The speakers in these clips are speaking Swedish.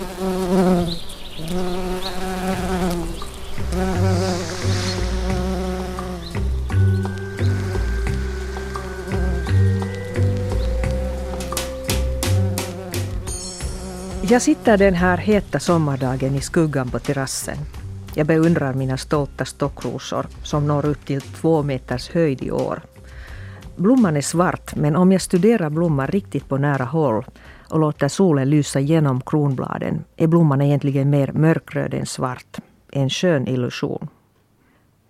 Jag sitter den här heta sommardagen i skuggan på terrassen. Jag beundrar mina stolta stockrosor som når upp till två meters höjd i år. Blomman är svart, men om jag studerar blomman riktigt på nära håll och låter solen lysa genom kronbladen är blomman egentligen mer mörkröd än svart. En skön illusion.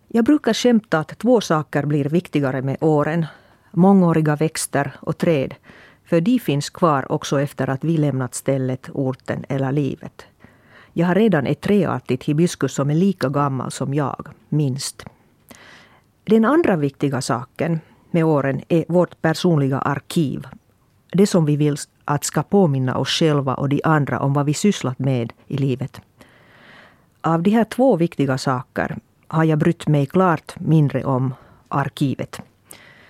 Jag brukar skämta att två saker blir viktigare med åren. Mångåriga växter och träd för de finns kvar också efter att vi lämnat stället, orten eller livet. Jag har redan ett träartigt hibiskus som är lika gammal som jag, minst. Den andra viktiga saken med åren är vårt personliga arkiv. Det som vi vill att ska påminna oss själva och de andra om vad vi sysslat med i livet. Av de här två viktiga saker har jag brytt mig klart mindre om arkivet.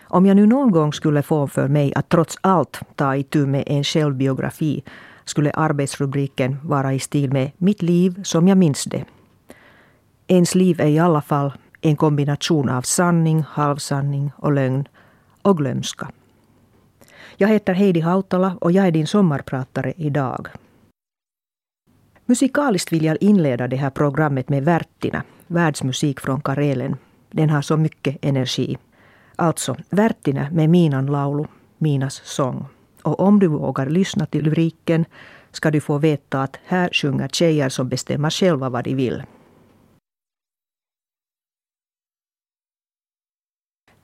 Om jag nu någon gång skulle få för mig att trots allt ta itu med en självbiografi skulle arbetsrubriken vara i stil med Mitt liv som jag minns det. Ens liv är i alla fall en kombination av sanning, halvsanning och lögn och glömska. Jag heter Heidi Hautala och jag är din sommarpratare idag. Musikaliskt vill jag inleda det här programmet med Värtina, världsmusik från Karelen. Den har så mycket energi. Alltså, Värtina med Minan laulu, Minas sång. Och om du vågar lyssna till lyriken ska du få veta att här sjunger tjejer som bestämmer själva vad de vill.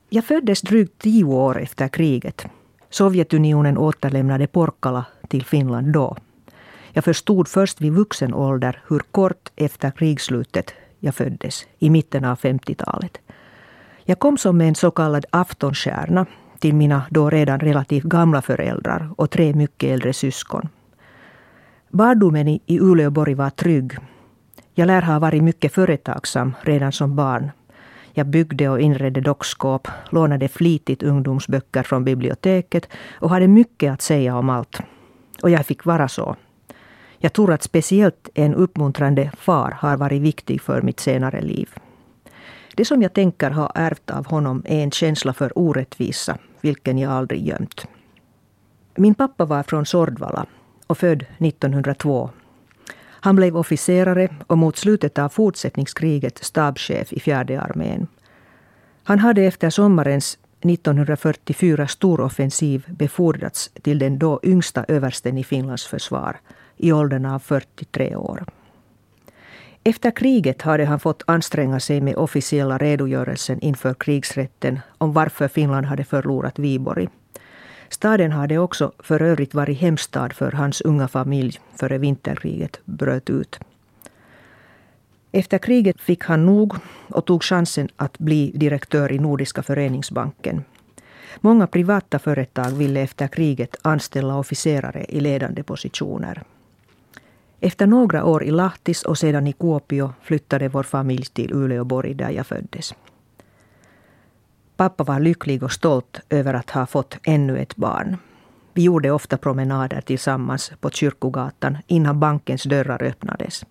Jag föddes drygt tio år efter kriget. Sovjetunionen återlämnade Porkala till Finland då. Jag förstod först vid vuxen ålder hur kort efter krigsslutet jag föddes, i mitten av 50-talet. Jag kom som en så kallad aftonstjärna till mina då redan relativt gamla föräldrar och tre mycket äldre syskon. Barndomen i Uleåborg var trygg. Jag lär ha varit mycket företagsam redan som barn. Jag byggde och inredde dockskåp, lånade flitigt ungdomsböcker från biblioteket och hade mycket att säga om allt. Och jag fick vara så. Jag tror att speciellt en uppmuntrande far har varit viktig för mitt senare liv. Det som jag tänker ha ärvt av honom är en känsla för orättvisa, vilken jag aldrig gömt. Min pappa var från Sordvala och född 1902. Han blev officerare och mot slutet av fortsättningskriget stabschef i fjärde armén. Han hade efter sommarens 1944 storoffensiv befordrats till den då yngsta översten i Finlands försvar i åldern av 43 år. Efter kriget hade han fått anstränga sig med officiella redogörelsen inför krigsrätten om varför Finland hade förlorat Viborg. Staden hade också för övrigt varit hemstad för hans unga familj före vinterkriget bröt ut. Efter kriget fick han nog och tog chansen att bli direktör i Nordiska föreningsbanken. Många privata företag ville efter kriget anställa officerare i ledande positioner. Efter några år i Lahtis och sedan i Kuopio flyttade vår familj till Uleåborg där jag föddes. Pappa var lycklig och stolt över att ha fått ännu ett barn. Vi gjorde ofta promenader tillsammans på Kyrkogatan innan bankens dörrar öppnades.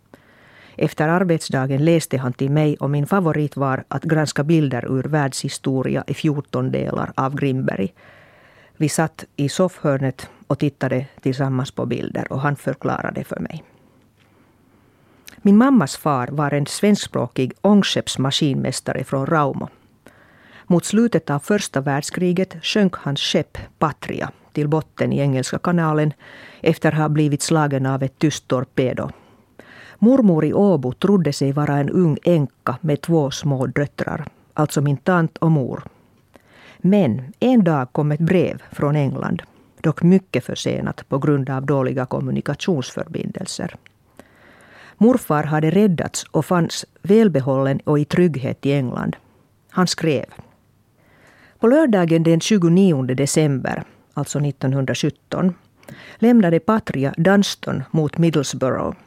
Efter arbetsdagen läste han till mig och min favorit var att granska bilder ur världshistoria i 14 delar av Grimberg. Vi satt i soffhörnet och tittade tillsammans på bilder och han förklarade för mig. Min mammas far var en svenskspråkig ångskeppsmaskinmästare från Raumo. Mot slutet av första världskriget sjönk hans skepp Patria till botten i Engelska kanalen efter att ha blivit slagen av ett tyst torpedo. Mormor i Åbo trodde sig vara en ung änka med två små döttrar, alltså min tant och mor. Men en dag kom ett brev från England, dock mycket försenat på grund av dåliga kommunikationsförbindelser. Morfar hade räddats och fanns välbehållen och i trygghet i England. Han skrev. På lördagen den 29 december, alltså 1917, lämnade Patria Dunston mot Middlesbrough.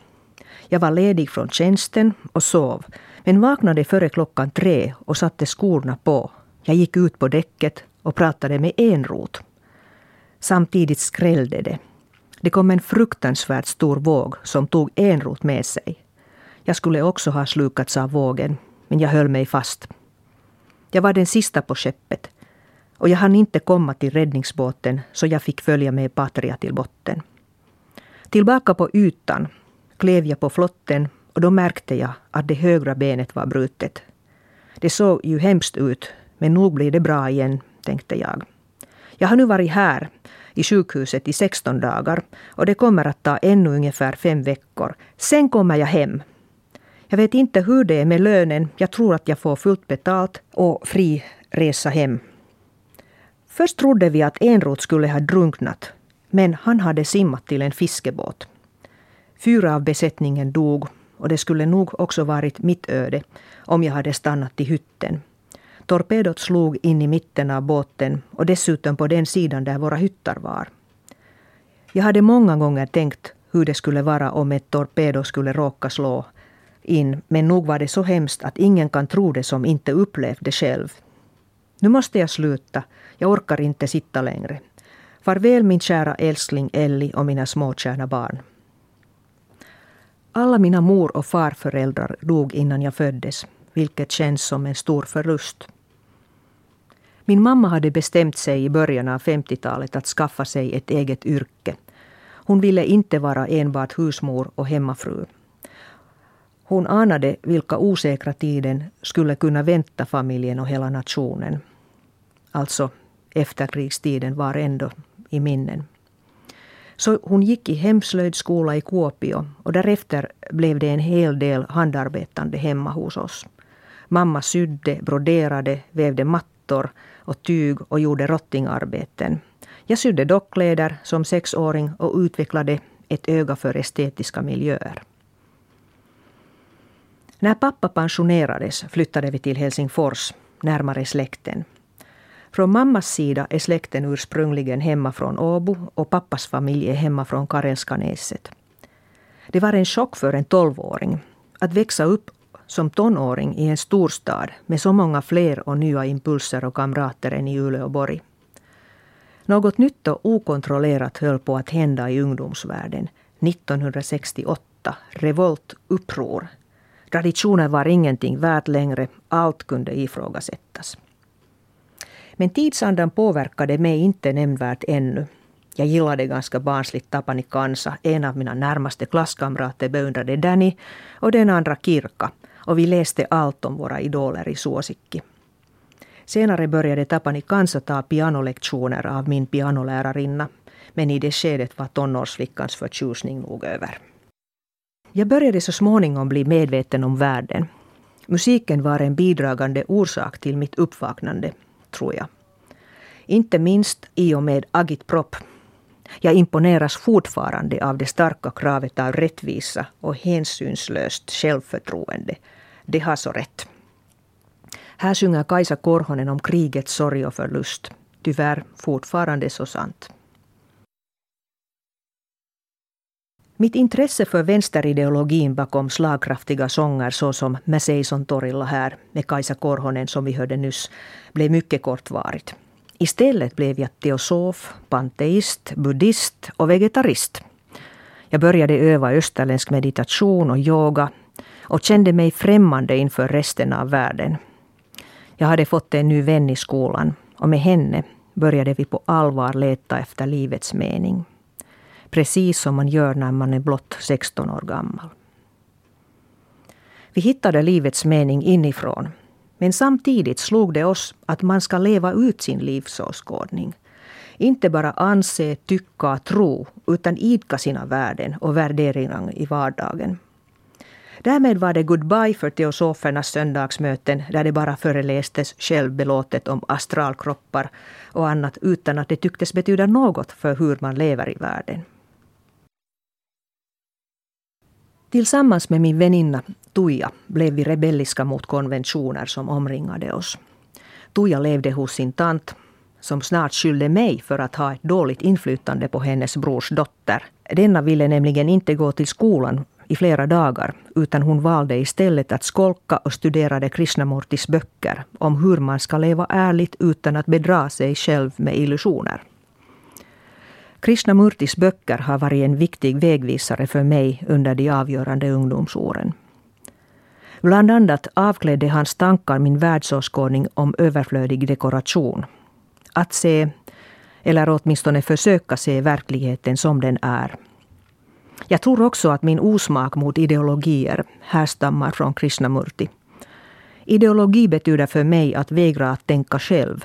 Jag var ledig från tjänsten och sov, men vaknade före klockan tre och satte skorna på. Jag gick ut på däcket och pratade med en rot. Samtidigt skrällde det. Det kom en fruktansvärt stor våg som tog Enrot med sig. Jag skulle också ha slukats av vågen, men jag höll mig fast. Jag var den sista på skeppet och jag hann inte komma till räddningsbåten så jag fick följa med Patria till botten. Tillbaka på ytan klev jag på flotten och då märkte jag att det högra benet var brutet. Det såg ju hemskt ut, men nog blir det bra igen, tänkte jag. Jag har nu varit här i sjukhuset i 16 dagar och det kommer att ta ännu ungefär fem veckor. Sen kommer jag hem. Jag vet inte hur det är med lönen. Jag tror att jag får fullt betalt och fri resa hem. Först trodde vi att Enrot skulle ha drunknat, men han hade simmat till en fiskebåt. Fyra av besättningen dog och det skulle nog också varit mitt öde om jag hade stannat i hytten. Torpedot slog in i mitten av båten och dessutom på den sidan där våra hyttar var. Jag hade många gånger tänkt hur det skulle vara om ett torpedo skulle råka slå in, men nog var det så hemskt att ingen kan tro det som inte upplevt det själv. Nu måste jag sluta. Jag orkar inte sitta längre. Farväl min kära älskling Elli och mina småkärna barn. Alla mina mor och farföräldrar dog innan jag föddes, vilket känns som en stor förlust. Min mamma hade bestämt sig i början av 50-talet att skaffa sig ett eget yrke. Hon ville inte vara enbart husmor och hemmafru. Hon anade vilka osäkra tiden skulle kunna vänta familjen och hela nationen. Alltså, efterkrigstiden var ändå i minnen. Så hon gick i hemslöjdsskola i Kuopio och därefter blev det en hel del handarbetande hemma hos oss. Mamma sydde, broderade, vävde mattor och tyg och gjorde rottingarbeten. Jag sydde dockkläder som sexåring och utvecklade ett öga för estetiska miljöer. När pappa pensionerades flyttade vi till Helsingfors, närmare släkten. Från mammas sida är släkten ursprungligen hemma från Åbo och pappas familj är hemma från Karelska näset. Det var en chock för en tolvåring att växa upp som tonåring i en storstad med så många fler och nya impulser och kamrater än i Uleåborg. Något nytt och okontrollerat höll på att hända i ungdomsvärlden. 1968, revolt, uppror. Traditionen var ingenting värt längre, allt kunde ifrågasättas. Men tidsandan påverkade mig inte nämnvärt ännu. Jag gillade ganska barnsligt Tapani Kansa. En av mina närmaste klasskamrater beundrade Danny och den andra Kirka. Och vi läste allt om våra idoler i Suosikki. Senare började Tapani Kansa ta pianolektioner av min pianolärarinna. Men i det skedet var tonårsflickans förtjusning nog över. Jag började så småningom bli medveten om världen. Musiken var en bidragande orsak till mitt uppvaknande tror jag. Inte minst i och med agitprop. Jag imponeras fortfarande av det starka kravet av rättvisa och hänsynslöst självförtroende. Det har så rätt. Här sjunger Kajsa Korhonen om krigets sorg och förlust. Tyvärr fortfarande så sant. Mitt intresse för vänsterideologin bakom slagkraftiga sånger såsom Mäseison torilla här med Kajsa Korhonen som vi hörde nyss blev mycket kortvarigt. Istället blev jag teosof, panteist, buddhist och vegetarist. Jag började öva österländsk meditation och yoga och kände mig främmande inför resten av världen. Jag hade fått en ny vän i skolan och med henne började vi på allvar leta efter livets mening. Precis som man gör när man är blott 16 år gammal. Vi hittade livets mening inifrån. Men samtidigt slog det oss att man ska leva ut sin livsåskådning. Inte bara anse, tycka, tro, utan idka sina värden och värderingar i vardagen. Därmed var det goodbye för teosofernas söndagsmöten där det bara förelästes självbelåtet om astralkroppar och annat utan att det tycktes betyda något för hur man lever i världen. Tillsammans med min väninna Tuija blev vi rebelliska mot konventioner som omringade oss. Tuija levde hos sin tant som snart skyllde mig för att ha ett dåligt inflytande på hennes brors dotter. Denna ville nämligen inte gå till skolan i flera dagar utan hon valde istället att skolka och studerade Krishnamurtis böcker om hur man ska leva ärligt utan att bedra sig själv med illusioner. Krishnamurtis böcker har varit en viktig vägvisare för mig under de avgörande ungdomsåren. Bland annat avklädde hans tankar min världsåskådning om överflödig dekoration. Att se, eller åtminstone försöka se verkligheten som den är. Jag tror också att min osmak mot ideologier härstammar från Krishnamurti. Ideologi betyder för mig att vägra att tänka själv.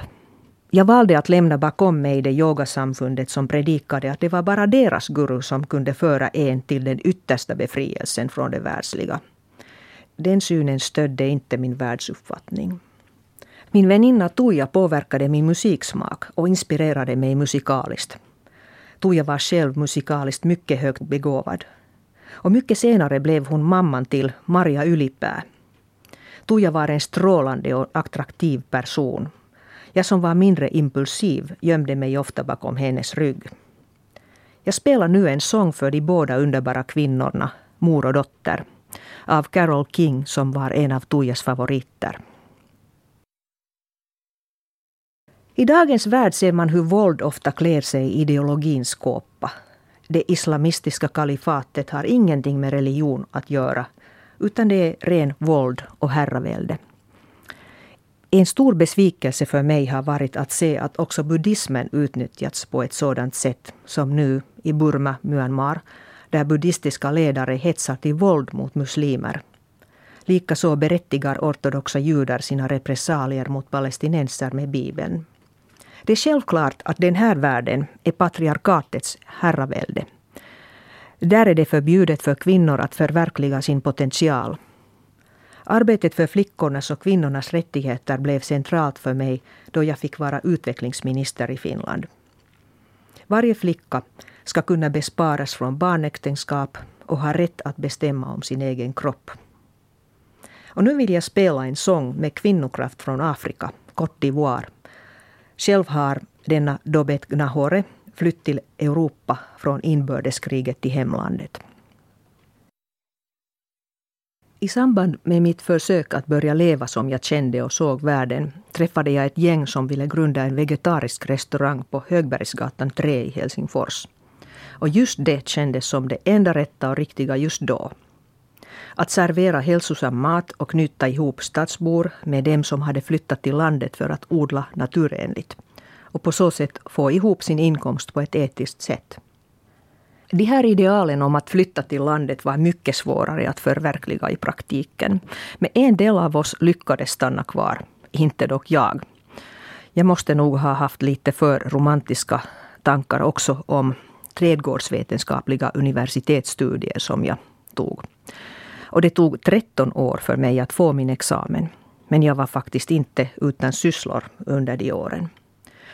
Jag valde att lämna bakom mig det yogasamfundet som predikade att det var bara deras guru som kunde föra en till den yttersta befrielsen från det världsliga. Den synen stödde inte min världsuppfattning. Min väninna Tuija påverkade min musiksmak och inspirerade mig musikaliskt. Tuija var själv musikaliskt mycket högt begåvad. Och mycket senare blev hon mamman till Maria Ylipää. Tuija var en strålande och attraktiv person. Jag som var mindre impulsiv gömde mig ofta bakom hennes rygg. Jag spelar nu en sång för de båda underbara kvinnorna, mor och dotter, av Carole King som var en av Tuijas favoriter. I dagens värld ser man hur våld ofta klär sig i ideologins kåpa. Det islamistiska kalifatet har ingenting med religion att göra, utan det är ren våld och herravälde. En stor besvikelse för mig har varit att se att också buddhismen utnyttjats på ett sådant sätt som nu i Burma, Myanmar, där buddhistiska ledare hetsar till våld mot muslimer. Likaså berättigar ortodoxa judar sina repressalier mot palestinenser med Bibeln. Det är självklart att den här världen är patriarkatets herravälde. Där är det förbjudet för kvinnor att förverkliga sin potential. Arbetet för flickornas och kvinnornas rättigheter blev centralt för mig då jag fick vara utvecklingsminister i Finland. Varje flicka ska kunna besparas från barnäktenskap och ha rätt att bestämma om sin egen kropp. Och nu vill jag spela en sång med kvinnokraft från Afrika, Côte d'Ivoire. Själv har denna Dobet Gnahore flytt till Europa från inbördeskriget till hemlandet. I samband med mitt försök att börja leva som jag kände och såg världen träffade jag ett gäng som ville grunda en vegetarisk restaurang på Högbergsgatan 3 i Helsingfors. Och just det kändes som det enda rätta och riktiga just då. Att servera hälsosam mat och knyta ihop stadsbor med dem som hade flyttat till landet för att odla naturenligt. Och på så sätt få ihop sin inkomst på ett etiskt sätt. De här idealen om att flytta till landet var mycket svårare att förverkliga i praktiken. Men en del av oss lyckades stanna kvar, inte dock jag. Jag måste nog ha haft lite för romantiska tankar också om trädgårdsvetenskapliga universitetsstudier som jag tog. Och det tog 13 år för mig att få min examen. Men jag var faktiskt inte utan sysslor under de åren.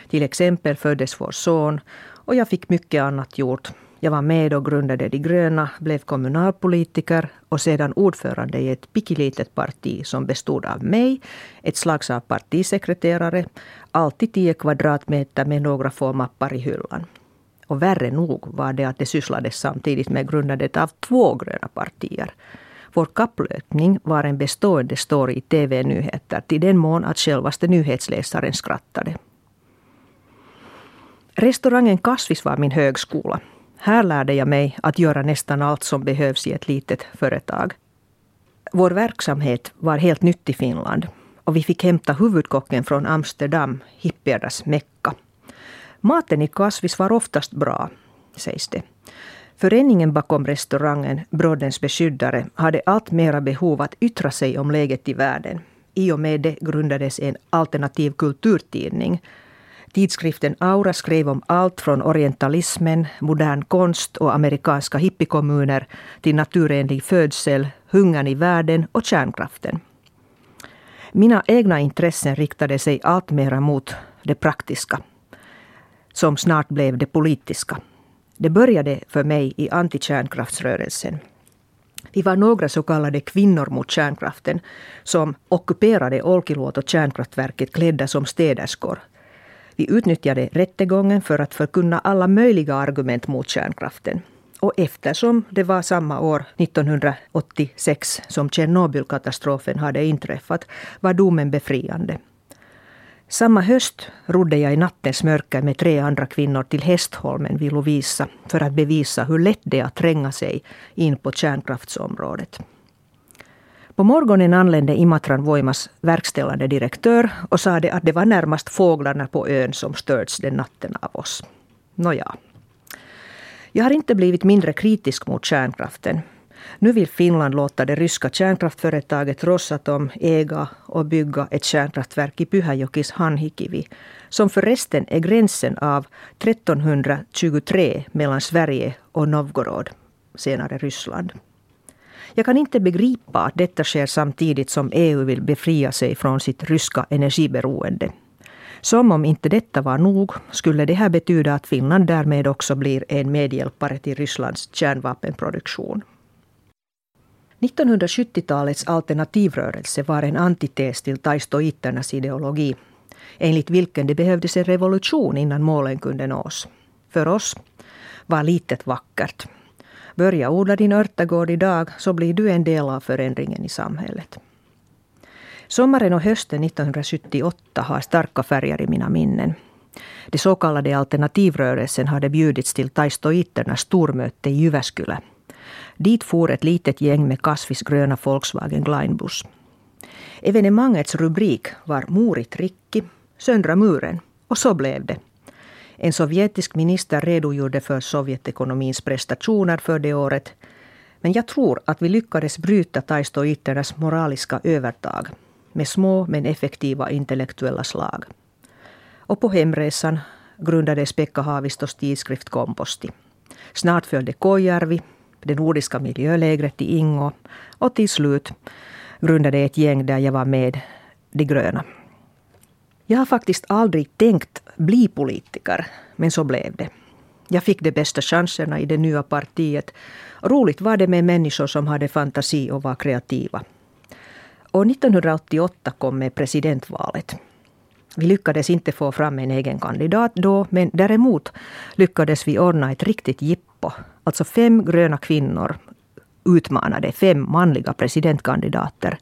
Till exempel föddes vår son och jag fick mycket annat gjort. Jag var med och grundade De gröna, blev kommunalpolitiker och sedan ordförande i ett pikilitet parti som bestod av mig, ett slags av partisekreterare, alltid 10 kvadratmeter med några få mappar i hyllan. Och värre nog var det att det sysslades samtidigt med grundandet av två gröna partier. Vår kapplöpning var en bestående story i TV-nyheter till den mån att självaste nyhetsläsaren skrattade. Restaurangen Kasvis var min högskola. Här lärde jag mig att göra nästan allt som behövs i ett litet företag. Vår verksamhet var helt nytt i Finland och vi fick hämta huvudkocken från Amsterdam, hippiernas Mecka. Maten i Kasvis var oftast bra, sägs det. Föreningen bakom restaurangen Broddens beskyddare hade allt mera behov att yttra sig om läget i världen. I och med det grundades en alternativ kulturtidning. Tidskriften Aura skrev om allt från orientalismen, modern konst och amerikanska hippiekommuner till naturenlig födsel, hungern i världen och kärnkraften. Mina egna intressen riktade sig alltmer mot det praktiska som snart blev det politiska. Det började för mig i antikärnkraftsrörelsen. Vi var några så kallade kvinnor mot kärnkraften som ockuperade Olkiluoto kärnkraftverket klädda som städerskor. Vi utnyttjade rättegången för att förkunna alla möjliga argument mot kärnkraften. Och eftersom det var samma år, 1986, som Tjernobylkatastrofen hade inträffat var domen befriande. Samma höst rodde jag i nattens mörker med tre andra kvinnor till Hästholmen vid Lovisa för att bevisa hur lätt det är att tränga sig in på kärnkraftsområdet. På morgonen anlände Imatran Voimas verkställande direktör och sade att det var närmast fåglarna på ön som störts den natten av oss. Nåja. Jag har inte blivit mindre kritisk mot kärnkraften. Nu vill Finland låta det ryska kärnkraftföretaget Rosatom äga och bygga ett kärnkraftverk i Pyhäjokis Hanhikivi, som förresten är gränsen av 1323 mellan Sverige och Novgorod, senare Ryssland. Jag kan inte begripa att detta sker samtidigt som EU vill befria sig från sitt ryska energiberoende. Som om inte detta var nog skulle det här betyda att Finland därmed också blir en medhjälpare till Rysslands kärnvapenproduktion. 1970-talets alternativrörelse var en antites till taistoiternas ideologi enligt vilken det behövdes en revolution innan målen kunde nås. För oss var litet vackert. Börja odla din örtagård idag så blir du en del av förändringen i samhället. Sommaren och hösten 1978 har starka färger i mina minnen. Det så kallade alternativrörelsen hade bjudits till taistoiternas stormöte i Jyväskylä Dit for ett litet gäng med Kasvis gröna Volkswagen Gleinbus. Evenemangets rubrik var Murit rikki, söndra muren. Och så blev det. En sovjetisk minister redogjorde för Sovjetekonomins prestationer för det året. Men jag tror att vi lyckades bryta taistoiternas moraliska övertag med små men effektiva intellektuella slag. Och på hemresan grundades Pekka Haavistos tidskrift Komposti. Snart följde Kojärvi, det nordiska miljölägret i Ingo och till slut grundade ett gäng där jag var med, De gröna. Jag har faktiskt aldrig tänkt bli politiker, men så blev det. Jag fick de bästa chanserna i det nya partiet. Roligt var det med människor som hade fantasi och var kreativa. Och 1988 kom med presidentvalet. Vi lyckades inte få fram en egen kandidat då, men däremot lyckades vi ordna ett riktigt jippo. Alltså fem gröna kvinnor utmanade fem manliga presidentkandidater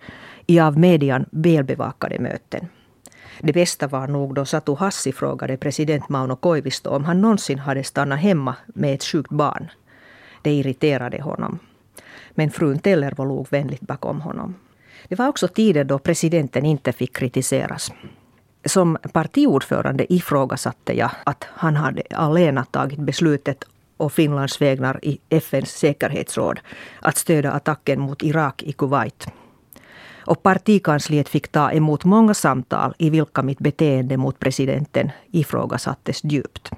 i av median välbevakade möten. Det bästa var nog då Satu Hassi frågade president Mauno Koivisto om han någonsin hade stannat hemma med ett sjukt barn. Det irriterade honom. Men frun Tellervo låg vänligt bakom honom. Det var också tider då presidenten inte fick kritiseras. Som partiordförande ifrågasatte jag att han hade alena tagit beslutet och Finlands vägnar i FNs säkerhetsråd att stödja attacken mot Irak i Kuwait. Och partikansliet fick ta emot många samtal i vilka mitt beteende mot presidenten ifrågasattes djupt.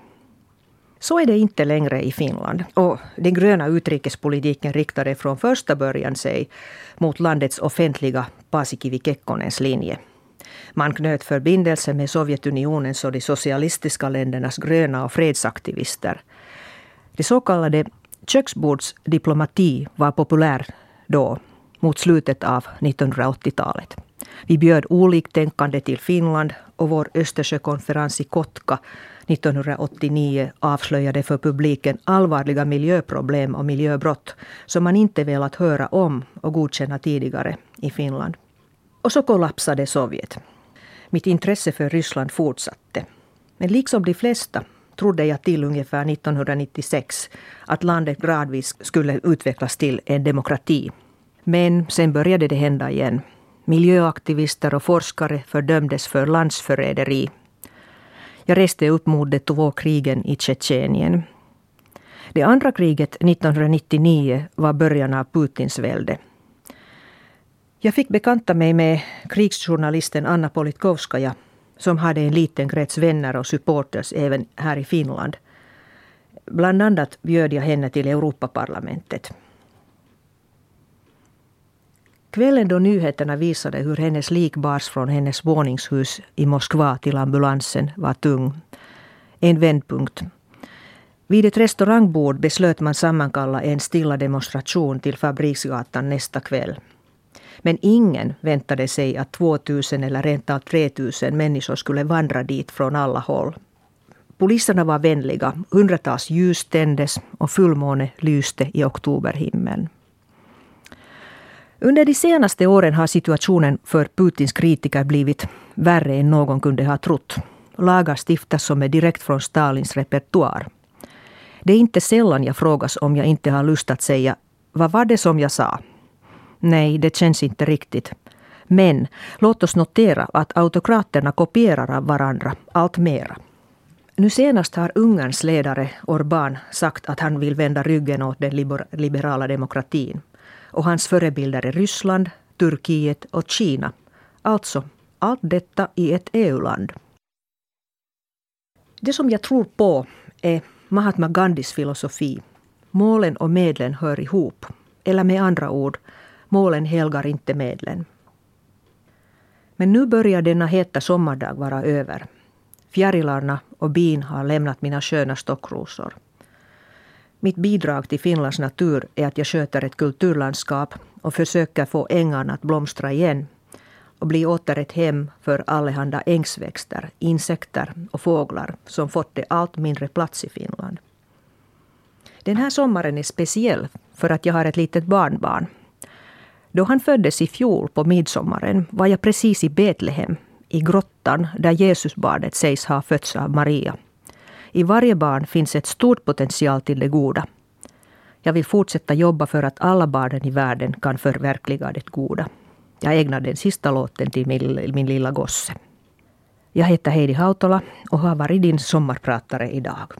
Så är det inte längre i Finland. Och den gröna utrikespolitiken riktade från första början sig mot landets offentliga Paasikivi Kekkonens linje. Man knöt förbindelser med Sovjetunionens och de socialistiska ländernas gröna och fredsaktivister. Det så kallade köksbordsdiplomati var populär då, mot slutet av 1980-talet. Vi bjöd oliktänkande till Finland och vår Östersjökonferens i Kotka 1989 avslöjade för publiken allvarliga miljöproblem och miljöbrott som man inte velat höra om och godkänna tidigare i Finland. Och så kollapsade Sovjet. Mitt intresse för Ryssland fortsatte. Men liksom de flesta trodde jag till ungefär 1996 att landet gradvis skulle utvecklas till en demokrati. Men sen började det hända igen. Miljöaktivister och forskare fördömdes för landsförräderi. Jag reste upp mot de två krigen i Tjetjenien. Det andra kriget 1999 var början av Putins välde. Jag fick bekanta mig med krigsjournalisten Anna Politkovskaja som hade en liten krets vänner och supporters även här i Finland. Bland annat bjöd jag henne till Europaparlamentet. Kvällen då nyheterna visade hur hennes lik bars från hennes våningshus i Moskva till ambulansen var tung. En vändpunkt. Vid ett restaurangbord beslöt man sammankalla en stilla demonstration till Fabriksgatan nästa kväll. Men ingen väntade sig att 2000 eller rent av 3000 människor skulle vandra dit från alla håll. Poliserna var vänliga, hundratals ljus tändes och fullmåne lyste i oktoberhimmeln. Under de senaste åren har situationen för Putins kritiker blivit värre än någon kunde ha trott. Lagar stiftas som är direkt från Stalins repertoar. Det är inte sällan jag frågas om jag inte har lust att säga vad var det som jag sa? Nej, det känns inte riktigt. Men låt oss notera att autokraterna kopierar av varandra allt mera. Nu senast har Ungerns ledare Orbán sagt att han vill vända ryggen åt den liberala demokratin. Och hans förebilder är Ryssland, Turkiet och Kina. Alltså, allt detta i ett EU-land. Det som jag tror på är Mahatma Gandhis filosofi. Målen och medlen hör ihop. Eller med andra ord, målen helgar inte medlen. Men nu börjar denna heta sommardag vara över. Fjärilarna och bin har lämnat mina sköna stockrosor. Mitt bidrag till Finlands natur är att jag sköter ett kulturlandskap och försöker få ängarna att blomstra igen och bli åter ett hem för allehanda ängsväxter, insekter och fåglar som fått det allt mindre plats i Finland. Den här sommaren är speciell för att jag har ett litet barnbarn. Då han föddes i fjol på midsommaren var jag precis i Betlehem, i grottan där Jesusbarnet sägs ha fötts av Maria. I varje barn finns ett stort potential till det goda. Jag vill fortsätta jobba för att alla barnen i världen kan förverkliga det goda. Jag ägnar den sista låten till min, min lilla gosse. Jag heter Heidi Hautola och har varit din sommarpratare idag.